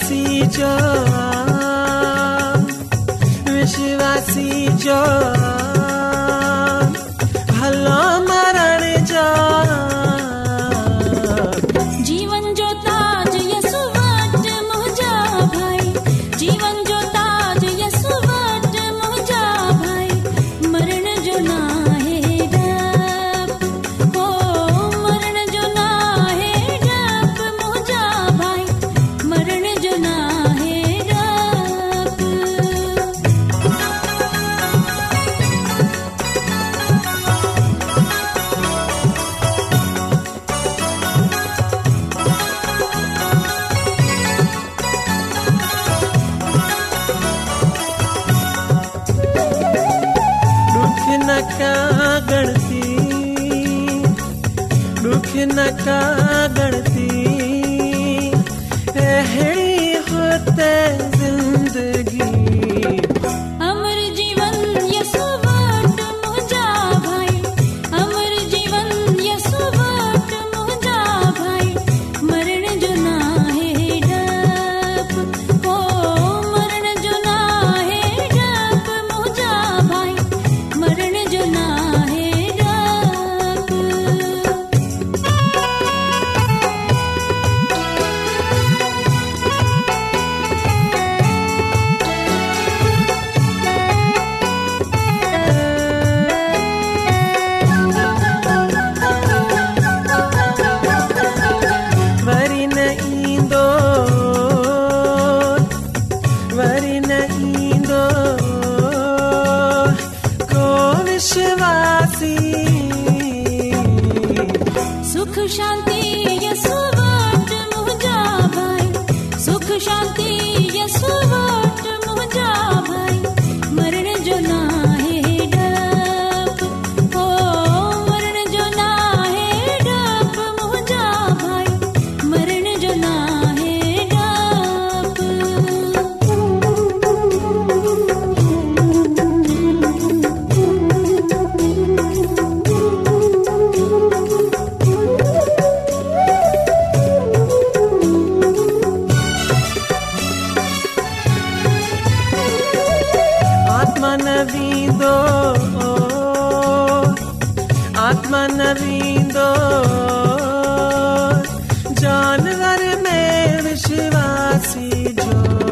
चवाी च गण सी ॾुख न कागर हुते ज़िंदगी mundo मनरींदो जानवर में विश्वासी जो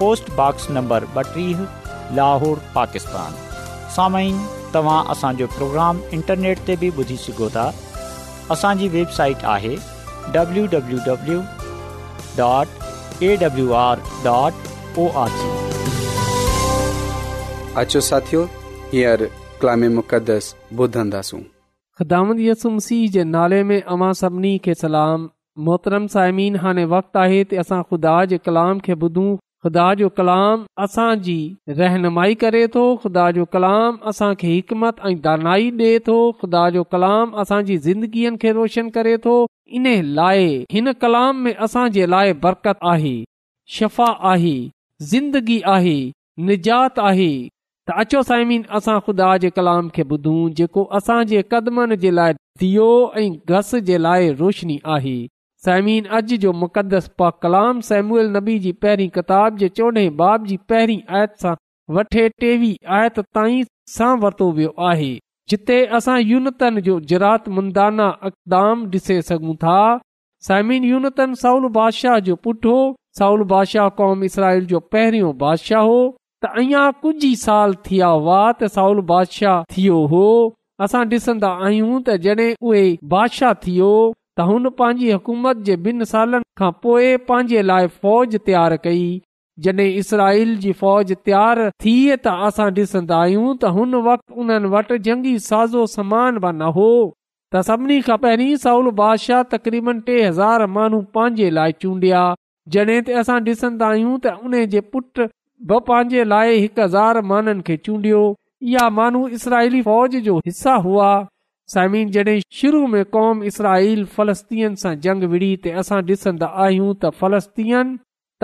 पोस्टॉक्स नंबर ॿटीह लाहौर पाकिस्तान ते बि ॿुधी सघो था असांजी वेबसाइट आहे मोहतरम साइमीन वक़्तु आहे त असां ख़ुदा जे कलाम खे ॿुधूं ख़ुदा जो कलाम असांजी रहनुमाई करे थो खु़दा जो कलाम असांखे हिकमत ऐं दानाई ॾे थो ख़ुदा जो कलाम असांजी ज़िंदगीअ खे रोशन करे थो इन लाइ हिन कलाम में असां जे लाइ बरकत आहे शफ़ा आहे ज़िंदगी आहे निजात आहे त अचो साइमिन असां ख़ुदा जे कलाम खे ॿुधूं जेको असांजे कदमनि जे लाइ दियो ऐं घस जे लाइ रोशनी आहे साइमिन अॼु जो मुकदस पा कलाम नबी जी पहिरीं किताब जे चोॾहं बाब जी पहिरीं आयत सां टेवीह आयत वर्तो वियो आहे यूनतन साउल बादशाह जो पुटु हो साउल बादशाह कौम इसराइल जो पहिरियों बादशाह हो त अञा कुझु साल थिया हुआ त साउल बादशाह थियो हो असां डि॒संदा आहियूं त जॾहिं उहे बादशाह थियो त हुन पंहिंजी हुकूमत जे ॿिनि सालनि खां पोइ पंहिंजे लाइ फ़ौज तयारु कई जॾहिं इसराईल जी फ़ौज तयारु थी त असां ॾिसंदा आहियूं त हुन वक़्तु उन्हनि वटि जंगी साज़ो समान बि न हो त सभिनी खां पहिरीं साउल बादशाह तक़रीबन टे हज़ार माण्हू पंहिंजे लाइ चूंडिया जॾहिं त असां ॾिसंदा आहियूं त उन जे पुट बि पंहिंजे लाइ हज़ार माण्हुनि खे चूंडियो इहा माण्हू इसराईली फ़ौज जो हिसा हुआ साइमिन जॾहिं शुरू में कौम इसराईल फलस्तीन सां जंग विढ़ी असां ॾिसन्दा आहियूं त फलस्तियन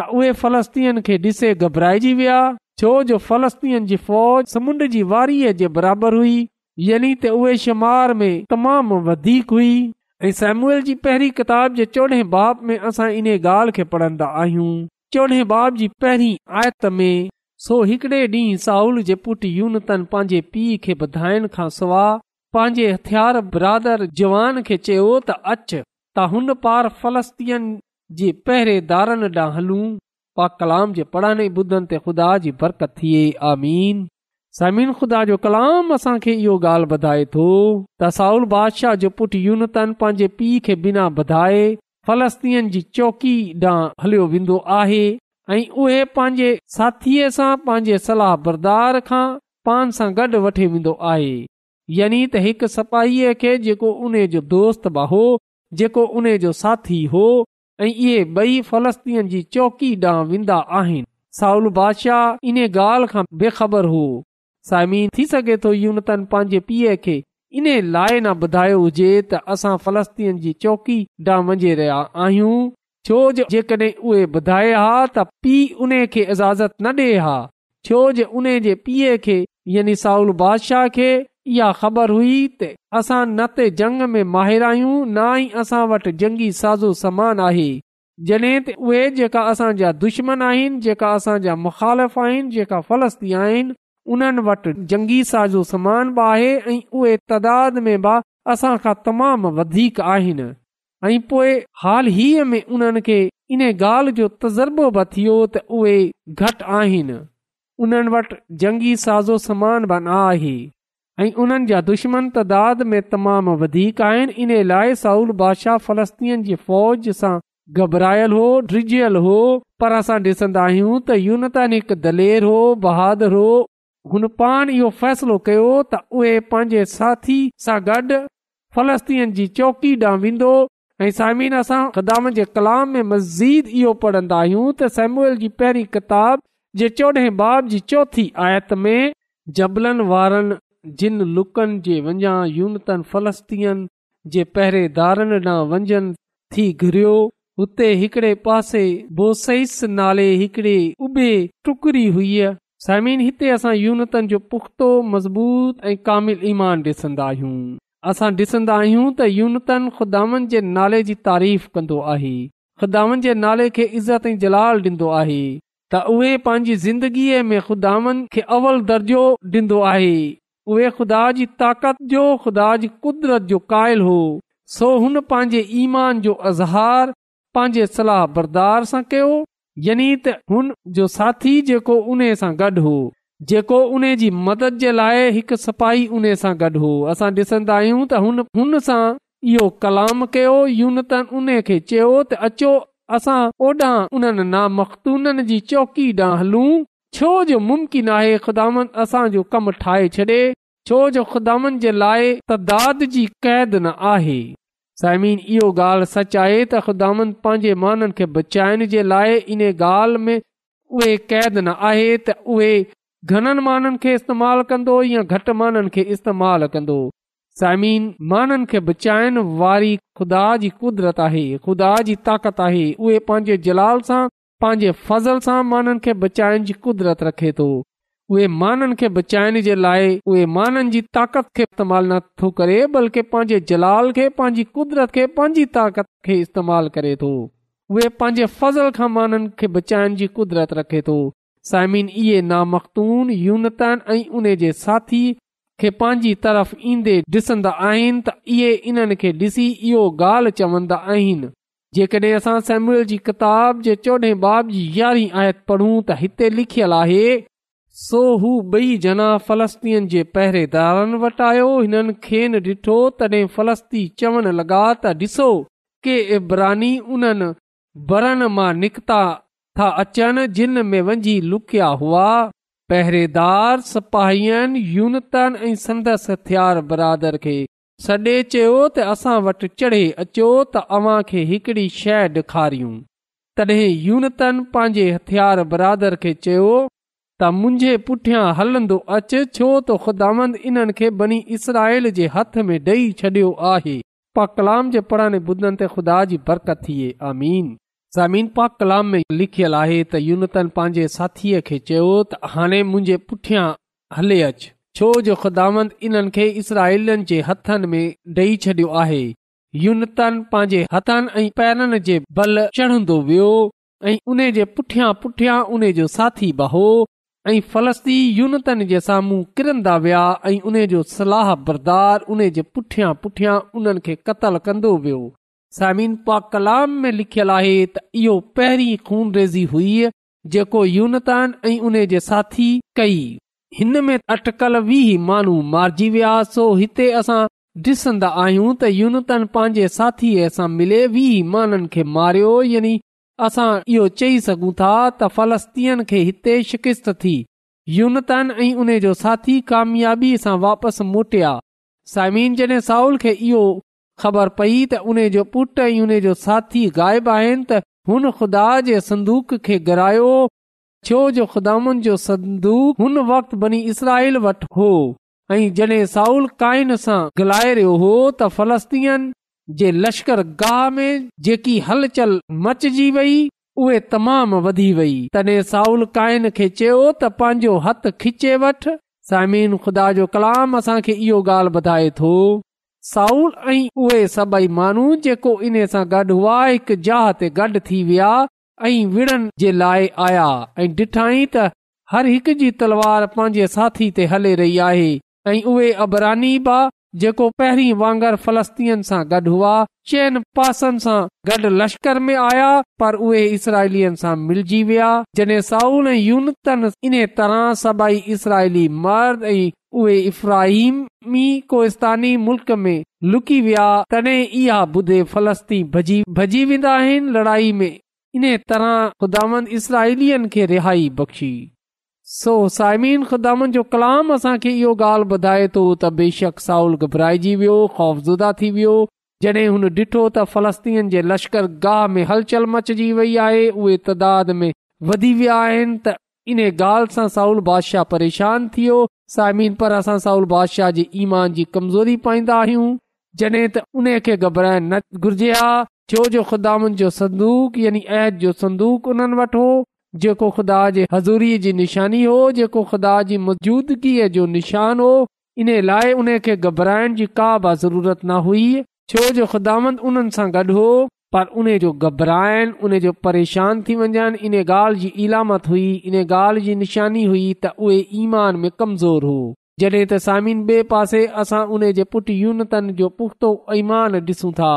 त उहे फलस्तीन खे ॾिसे घबराइजी विया छो जो फलस्तीन जी फ़ौज समुंड जी वारीअ जे बराबरि हुई यानी त उहे शुमार में तमाम वधीक हुई ऐं सेमुअल जी पहिरीं किताब जे चोॾहं बाब में असां इन ॻाल्हि खे पढ़ंदा आहियूं चोॾह बाब जी पहिरीं आयत में सो हिकड़े ॾींहुं साउल जे पुट यूनतन पंहिंजे पीउ खे ॿधाइण खां सवा पंहिंजे हथियार बरादर जवान खे चयो त अच त हुन पार फ़लस्तीअ जे पहिरेदारनि ॾांहुं हलूं पा कलाम जे पाणे ॿुधनि ते खुदा जी बरकतुदा कलाम असांखे इहो ॻाल्हि ॿुधाए थो त साउल बादशाह जो पुटु यूनतन पंहिंजे पीउ खे बिना वधाए फलस्तीन जी चौकी ॾांहुं हलियो वेंदो आहे ऐं उहे पंहिंजे साथीअ सां पंहिंजे सलाह बरदार खां पान सां गॾु वठी वेंदो आहे यानी त हिकु सपाहिय खे जेको उन जो दोस्त बि हो जेको उन जो साथी हो ऐं इहे ॿई फलस्तीअ जी चौकी ॾांहुं वेंदा आहिनि साउल बादशाह इन ॻाल्हि खां बेखबर हो साइमी थी सघे थो यूनतन पंहिंजे पीउ खे इन लाइ न ॿुधायो हुजे त असां फलस्तीअ जी चौकी ॾांहुं मञे रहिया आहियूं छो जो जेकॾहिं उहे ॿुधाए हा त पीउ उन खे इजाज़त न ॾे हा छो जे उन जे पीए खे यानी साउल बादशाह खे इहा ख़बर हुई त असां न त जंग में माहिर आहियूं न ई असां वटि जंगी साज़ो समान आहे जॾहिं त उहे जेका असांजा दुश्मन आहिनि जेका असांजा मुखालिफ़ आहिनि जेका फलस्ती आहिनि उन्हनि वटि जंगी साज़ो समान बि आहे ऐं उहे में बि असांखां तमाम वधीक आहिनि ऐं पोइ हाल ई में उन्हनि खे इन ॻाल्हि जो तज़ुर्बो बि थियो त उहे घटि आहिनि उन्हनि वटि जंगी साज़ो समान बि न ऐं उन्हनि जा दुश्मन तादाद में तमामु वधीक इन लाइ साउल बादशाह फ़लस्तीन जी फ़ौज सां घबरायल हो ड्रिझियल हो पर असां ॾिसंदा आहियूं त यूनतन हिकु दलेर हो बहादुर हो हुन पाण इहो फ़ैसिलो कयो त उहे पंहिंजे साथी सां गॾु फ़लस्तीन जी चौकी ॾांहुं वेंदो ऐं साइमिन असां गदाम जे कलाम में मज़ीद इहो पढ़न्दा आहियूं त सेम्यूल जी पहिरीं किताब जे चोॾहं बाब जी चौथी आयत में जबलनि वारनि जिन लुकनि जे वञा यूनतन फ़लस्तीन जे पहिरेंदारनि ॾांहुं वञनि थी घुरियो हुते हिकड़े पासे बोसइस नाले हिकड़े उबे टुकड़ी हुई साइमी हिते असां यूनतन जो पुख़्तो मज़बूत ऐं कामिल ईमान ॾिसंदा आहियूं असां ॾिसंदा आहियूं त यूनतनि जे नाले जी तारीफ़ कंदो आहे ख़ुदावनि जे नाले खे इज़त ऐं जलाल डि॒ंदो आहे त उहे पंहिंजी ज़िंदगीअ में ख़ुदानि खे अवल दर्जो ॾींदो आहे उहे ख़ुदा जी ताक़त जो ख़ुदा जी कुदरत जो कायल हो सो हुन पंहिंजे ईमान जो अज़हार पंहिंजे सलाह बरदार सां कयो यानी त हुन जो साथी जेको उन सां गॾु हो जेको उन जी मदद जे लाइ हिकु सपाही उन सां गॾु हो असां ॾिसंदा आहियूं त हुन हुन सां इहो कलाम कयो यूनतन उन खे चयो त अचो असां ओॾां उन्हनि नामखतून जी चौकी ॾांहुं हलूं छो जो मुम्किन आहे ख़ुदानि असांजो कमु ठाहे छॾे छो जो ख़ुदानि जे लाइ तदाद जी क़ैद न आहे साइमीन इहो ॻाल्हि सच आहे त ख़ुदानि पंहिंजे माननि खे बचाइण जे लाइ इन ॻाल्हि में उहे क़ैद न आहे त उहे घणनि माननि खे इस्तेमालु कंदो या घटि माननि खे इस्तेमालु कंदो साइमीन माननि खे बचाइण वारी ख़ुदा जी कुदरत आहे ख़ुदा जी ताक़त आहे उहे पंहिंजे जलाल सां पंहिंजे फज़ल सां माननि खे बचाइण जी क़ुदरत रखे थो उहे माननि खे बचाइण जे लाइ उहे माननि जी ताक़त खे इस्तेमाल नथो करे बल्कि पंहिंजे जलाल खे पंहिंजी कुदरत खे पंहिंजी ताक़त खे इस्तेमाल करे थो उहे पंहिंजे फज़ल खां माननि खे बचाइण जी कुदरत रखे थो साइमिन इहे नामख़्तून यूनतन ऐं उन जे साथी खे पंहिंजी तरफ़ ईंदे ॾिसंदा आहिनि त इहे इन्हनि खे ॾिसी इहो ॻाल्हि चवंदा आहिनि जेकॾहिं असां सेम्यूल जी किताब जे चोॾहें बाब जी यारहीं आयत पढ़ूं त हिते लिखियलु आहे सो हू ॿई जना फ़लस्तीन जे पहिरेदारनि वटि आयो हिननि खे न ॾिठो तॾहिं फ़लस्ती चवण लॻा त ॾिसो के इब्रानी उन्हनि बरनि मां निकिता था अचनि जिन में वञी लुकिया हुआ पहिरेदार सिपाहियनि यूनतनि ऐं संदसि हथियार बरादर खे सॾे चयो त असां वटि चढ़े अचो त अव्हां खे हिकड़ी शइ ॾेखारियूं तॾहिं यूनतनि पंहिंजे हथियार बरादर खे चयो त मुंहिंजे पुठियां हलंदो अचु छो त ख़ुदांद बनी इसराइल जे हथ में ॾेई छडि॒यो आहे पा कलाम जे पुराणे बुदनि ते ख़ुदा जी बरकत थिए आमीन ज़मीन कलाम में लिखियलु आहे त यूनतन पंहिंजे साथीअ खे चयो त हाणे मुंहिंजे पुठियां हले अच छो जो ख़ुदांद इन्हनि खे इसराईलनि जे हथनि में ॾेई छडि॒यो आहे यूनतन पंहिंजे हथनि ऐं पैरनि जे बल चढ़ंदो वियो ऐं उन जे पुठियां पुठियां उन जो साथी बहो ऐं फलस्ती यूनतन जे साम्हूं किरंदा विया ऐं उन जो सलाह बरदार उन जे पुठियां पुठियां उन्हनि खे क़तलु कंदो वियो सामिन पा कलाम में लिखियलु आहे त इहो पहिरीं खून रेज़ी हुई जेको यूनतन ऐं उन जे साथी कई हिन में अटकल वीह माण्हू मारिजी विया सो हिते असां डि॒संदा आहियूं त यूनतन पंहिंजे साथीअ सां मिले वीह माननि खे मारियो यनी असां इहो चई सघूं था त फ़लस्तीअ खे हिते शिकिस्त थी यूनतन ऐं उने जो साथी कामयाबी सां वापसि मोटिया साइमीन जड॒हिं साउल खे इहो ख़बर पई त उन जो पुटु ऐं उन जो साथी ग़ाइब आहिनि त हुन ख़ुदा जे संदूक खे घरायो छो जो संदूक हुन صندوق बनी इसराइल वटि हो ऐं जॾहिं साउल काइन सां गिलाए रियो हो त फलस्तीन जे लश्कर गाह में जेकी हलचल चल मचजी वई उहे तमाम वधी वई तॾहिं साउल काइन खे चयो त पंहिंजो हथ खिचे वठ खुदा जो कलाम असांखे इहो ॻाल्हि ॿुधाए थो साऊल ऐं उहे सभई माण्हू जेको इन सां गॾु हुआ हिकु जहा ते गॾु थी विया ऐं विड़न जे लाइ आया ऐं डिठाईं त हर हिकु जी तलवार पंहिंजे साथी ते हले रही आहे ऐं उहे अबरानी जेको पहिरीं वांगर फलस्तीन सां गॾु हुआ चइनि पासनि सां गॾु लश्कर में आया पर उहे सां मिलजी विया जॾहिं साउल ऐं यूनतन इन तरह सभई इसराइली मर्द ऐं उहे इफ़्राहिमी कोस्तानी मुल्क में लुकी विया तॾहिं इहा ॿुधे फलस्तीन भॼी वेंदा आहिनि लड़ाई में इन तरह ख़ुदा इसराईलियन खे रिहाई बख़्शी सो साइमदान जो कलाम असांखे इहो ॻाल्हि ॿुधाए थो त बेशक साउल घबराइजी वियो ख़ौफ़ज़ुदा थी वियो जॾहिं हुन ॾिठो त फलस्तीन जे लश्कर गाह में हलचल मचजी वई आहे उहे तादाद में वधी विया आहिनि त इन ॻाल्हि सां साउल बादशाह परेशान थी वियो साइमिन पर असां साउल बादशाह जे ईमान जी कमज़ोरी पाईंदा आहियूं जॾहिं त उन खे घबराइण न घुर्जे हा छो जो ख़ुदान जो संदूक यानी अहद जो संदूक उन्हनि वटि हो जेको ख़ुदा जे हज़ूरीअ जी निशानी हो जेको ख़ुदा जी मौजूदगीअ जो निशान हो इन लाइ उनखे घबराइण जी का बि छो जो ख़ुदा हो पर उन जो घबराइण उन जो परेशान थी वञनि इन ॻाल्हि जी इलामत हुई इन ॻाल्हि जी निशानी हुई त उहे ईमान में कमज़ोर हो जॾहिं त सामिन ॿिए पासे यूनतन जो पुख़्तो ईमान ॾिसूं था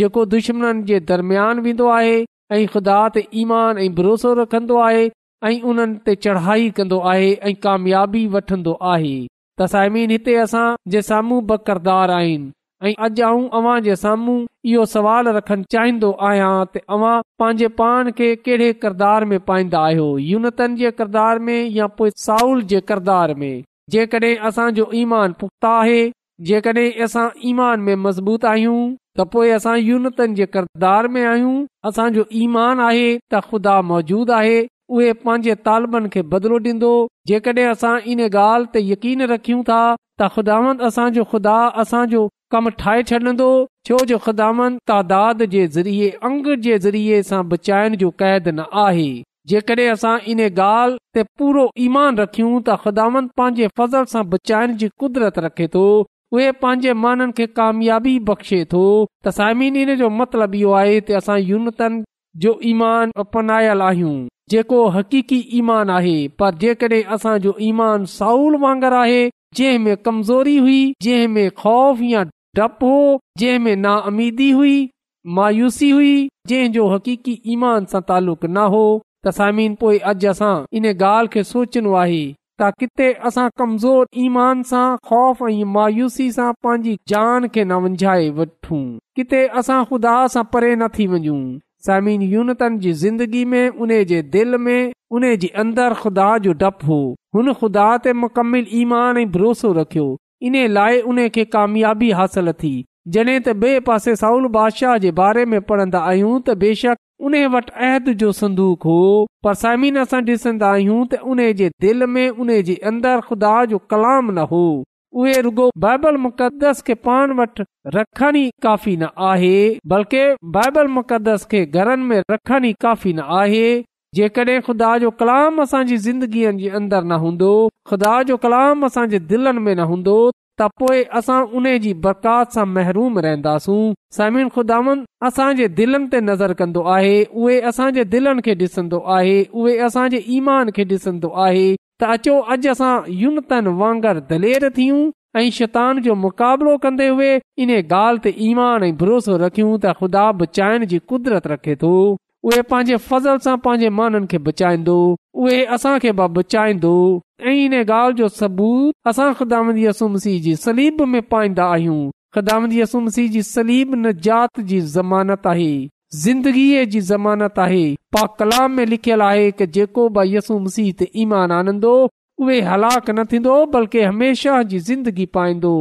जेको दुश्मन जे दरमियान वेंदो आहे ऐं ख़ुदा ते ईमान ऐं भरोसो रखंदो आहे ऐं उन्हनि ते चढ़ाई कंदो आहे ऐं कामियाबी वठंदो आहे तसाइमीन हिते असां जे साम्हूं ब किरदारु आहिनि ऐं अॼु आऊं अव्हां जे साम्हूं इहो सवाल रखणु चाहिंदो आहियां तव्हां पंहिंजे पाण खे कहिड़े किरदार में पाईंदा आहियो यूनतनि जे किरदार में या पोइ साउल जे किरदार में जेकॾहिं असांजो ईमान पुख़्ता आहे जेकॾहिं असां ईमान में मज़बूत आहियूं त पोइ असां यूनतन जे किरदार में आहियूं असांजो ईमान आहे त ख़ुदा मौजूद आहे उहे पंहिंजे तालबनि खे बदिलो ॾींदो जेकॾहिं असां इन ॻाल्हि ते यकीन रखियूं था त ख़ुदावन असांजो खुदा असांजो कमु ठाहे छॾंदो छो जो ख़ुदावंद तादाद जे ज़रिए अंग जे ज़रिए सां बचाइण जो क़ैद न आहे जेकॾहिं असां इन ॻाल्हि ते पूरो ईमान रखियूं त ख़ुदावन पंहिंजे फज़ल सां बचाइण जी कुदरत रखे थो उहे पंहिंजे माननि खे कामयाबी बख़्शे थो त साइम इन जो मतिलब इहो आहे त असां यूनतन जो ईमान अपनायल आहियूं जेको हक़ीक़ी ईमान आहे पर जेकड॒हिं असांजो ईमान साउल वांगर आहे जंहिं में कमज़ोरी हुई जंहिं में ख़ौफ़ या डपु हो जंहिं में ना हुई मायूसी हुई जंहिंजो हक़ीक़ी ईमान सां तालुक़ न हो त साइमिन पोएं अॼु असां इन ॻाल्हि खे आहे त किते असां कमज़ोर ईमान सां ख़ौफ़ ऐं मायूसी सां पंहिंजी न वञाए वठूं किथे असां ख़ुदा सां परे न थी वञूं ज़िंदगी में उन जे दिलि में उन जे अंदरि ख़ुदा जो डपु हो हुन ख़ुदा ते मुकमिलमान भरोसो रखियो इन लाए उन खे कामयाबी हासिल थी जॾहिं त ॿिए पासे साउल बादशाह जे बारे में पढ़ंदा आहियूं त बेशक उने वटि अहद जो संदूक हो पर समीन असां ॾिसंदा आहियूं त उन्हे जे दिल में उन्हे जे अंदर खुदा जो कलाम न हो उहे रुगो बाइबल मुक़दस खे पाण वटि रखनि ई काफ़ी न आहे बल्कि बाइबल मुक़दस खे घरनि में रखनि ई काफ़ी न आहे जेकडहिं ख़ुदा जो कलाम असांजी ज़िंदगीअ जे अंदरि न हूंदो खुदा जो कलाम असां जे दिलनि में न हूंदो त पोए अस बरकात सां न आहे उहे दिलनि खे डि॒सदो आहे उहे असांजे ईमान खे ॾिसंदो आहे त अचो अॼु असां दलेर थियूं ऐं शैतान जो मुक़ाबिलो कंदे हुए इन ॻाल्हि ते ईमान ऐं भरोसो रखियूं त खुदा बचाइण जी कुदरत रखे थो सू मसीह जी सलीम न जात जी ज़मानत आहे जिंदगीअ जी ज़मानत आहे पा कलाम में लिखियल आहे की जेको बि यसू मसीह ते ईमान आनंदो उहे बल्कि हमेशा जी ज़िंदगी पाईंदो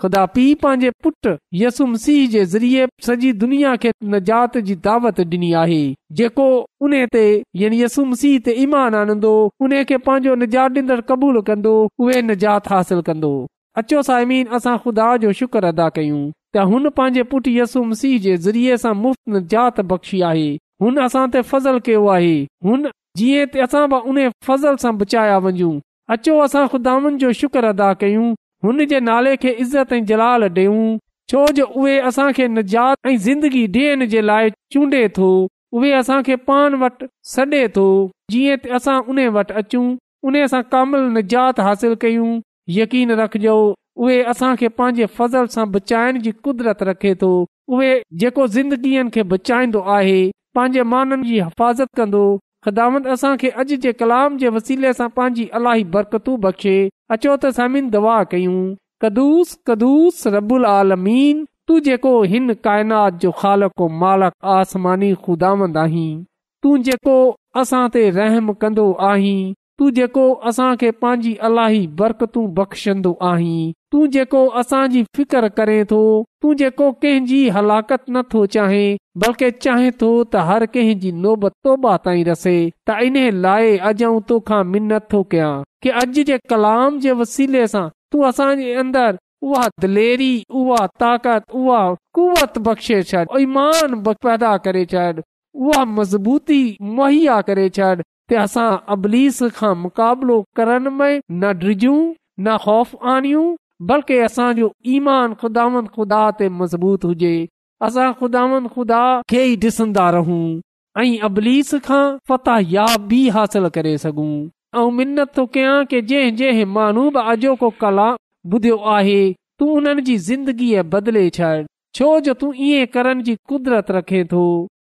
ख़ुदा पीउ पंहिंजे पुटु यसुम सीह जे ज़रिए सॼी दुनिया खे निजात जी दावत ॾिनी आहे जेको उन ते यानी यसुम सीह ते ईमान आनंदो उन खे पंहिंजो निजात ॾींदड़ क़बूलु कंदो उहे निजात हासिल कंदो अचो साइमीन असां ख़ुदा जो शुक्र अदा कयूं त हुन पंहिंजे पुटु यसुम सीह जे ज़रिए सां मुफ़्त निजात बख़्शी आहे हुन असां ते फज़लु कयो आहे हुन जीअं असां बि उन फज़ल सां बचाया वञूं अचो असां ख़ुदानि जो शुक्र अदा कयूं हुन जे नाले खे इज़त ऐं जलाल ॾेऊ छो जो उहे असांखे निजात ऐं ज़िंदगी ॾियण जे लाइ चूंडे थो उहे असांखे पाण वटि थो जीअं असां उन वटि अचूं उन सां कामिल निजात हासिल कयूं यकीन रखजो उहे असांखे पंहिंजे फज़ल सां बचाइण जी कुदरत रखे थो उहे जेको ज़िंदगीअ खे बचाईंदो आहे पंहिंजे माननि जी हिफ़ाज़त कंदो ख़त असांखे अॼु जे कलाम जे वसीले सां पंहिंजी अलाई बरकतू बख़्शे अचो त समिन दुआ कयूं कदुस कदुस रबुल आलमीन तूं जेको हिन काइनात जो ख़ालको मालक आसमानी खुदांद आहीं तूं जेको असां ते रहम कंदो आहीं तू जेको असांखे पंहिंजी अलाही बरकतू बख़्शंदो आहीं तूं जेको असांजी फिक्र करे थो तूं जेको कंहिंजी हलाकत नथो चाहे बल्कि चाहीं थो त हर कंहिंजी नोबत तौबा ताईं रसे त इन लाइ अॼु आऊं तोखां मिनत थो कयां के अॼ जे कलाम जे वसीले सां तूं असांजे अंदरि उहा दिलेरी उहा ताक़त उहा कुवत बख़्शे छॾु ईमान पैदा करे छॾ उहा मज़बूती मुहैया करे छॾ ते असां अबलीस खां मुकाबिलो करण में न डिजूं न ख़ौफ़ आणियूं बल्कि असांजो ईमान ख़ुदा ते मज़बूत हुजे असां ख़ुदा खे ई ॾिसंदा रहूं ऐं अबलीस खां या याबी हासिल करे सघूं ऐं मिनत थो कयां की जंहिं जंहिं माण्हू बि अॼोको कला ॿुधियो आहे तूं हुननि जी ज़िंदगीअ बदले छॾ छो जो तूं ईअं करण जी कुदरत रखे थो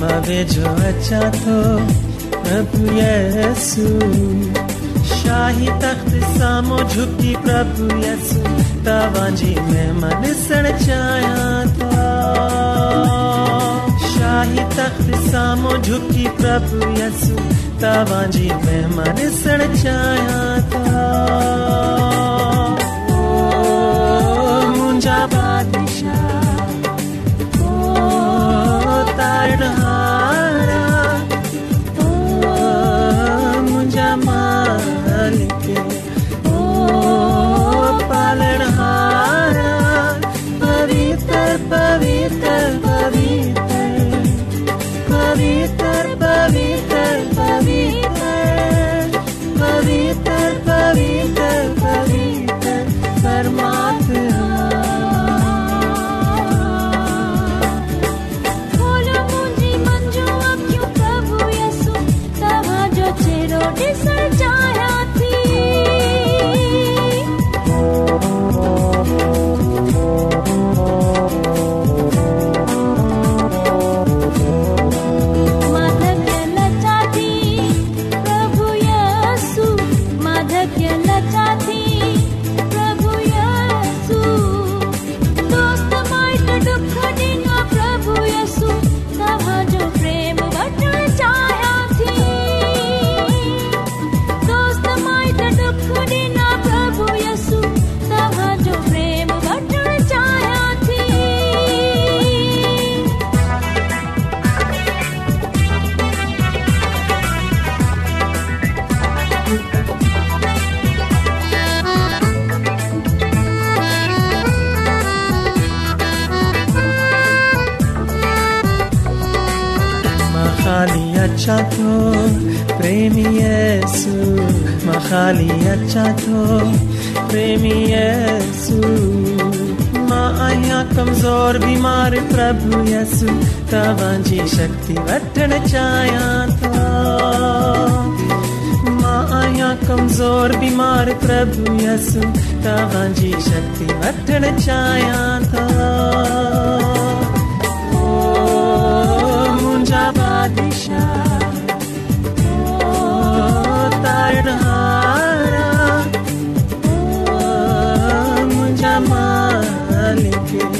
ma vejo achato प्रभु यसु शाही तख्त साम्हूं झुकी प्रभु यसु तव्हांजी महिमा ॾिसण चाहियां थो तो। शाही तख्त साम्हूं झुकी प्रभु यसु तव्हांजी महिमा ॾिसण चाहियां थो तो। don't heart. छा थो मां छा थो मां आहियां कमज़ो तव्ही श मां कमज़ोर बीमार प्रभस तव्हांजी शक्ती वठणु चाहियां मुंहिंजा जमाल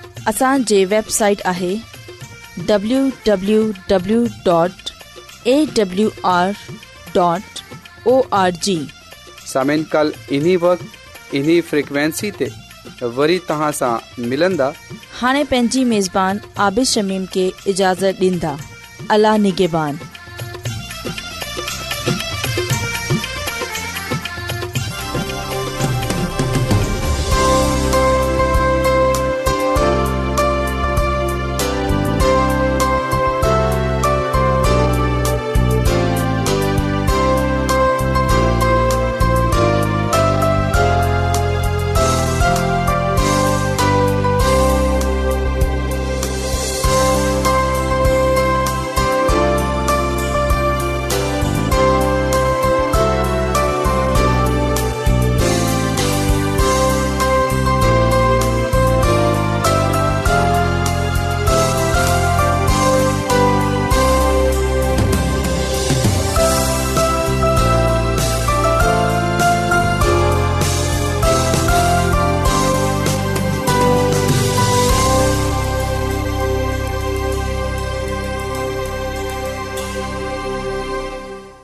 असांजी वेबसाइट आहे पंहिंजी मेज़बान आबिशमीम खे اجازت ॾींदा अलाह نگہبان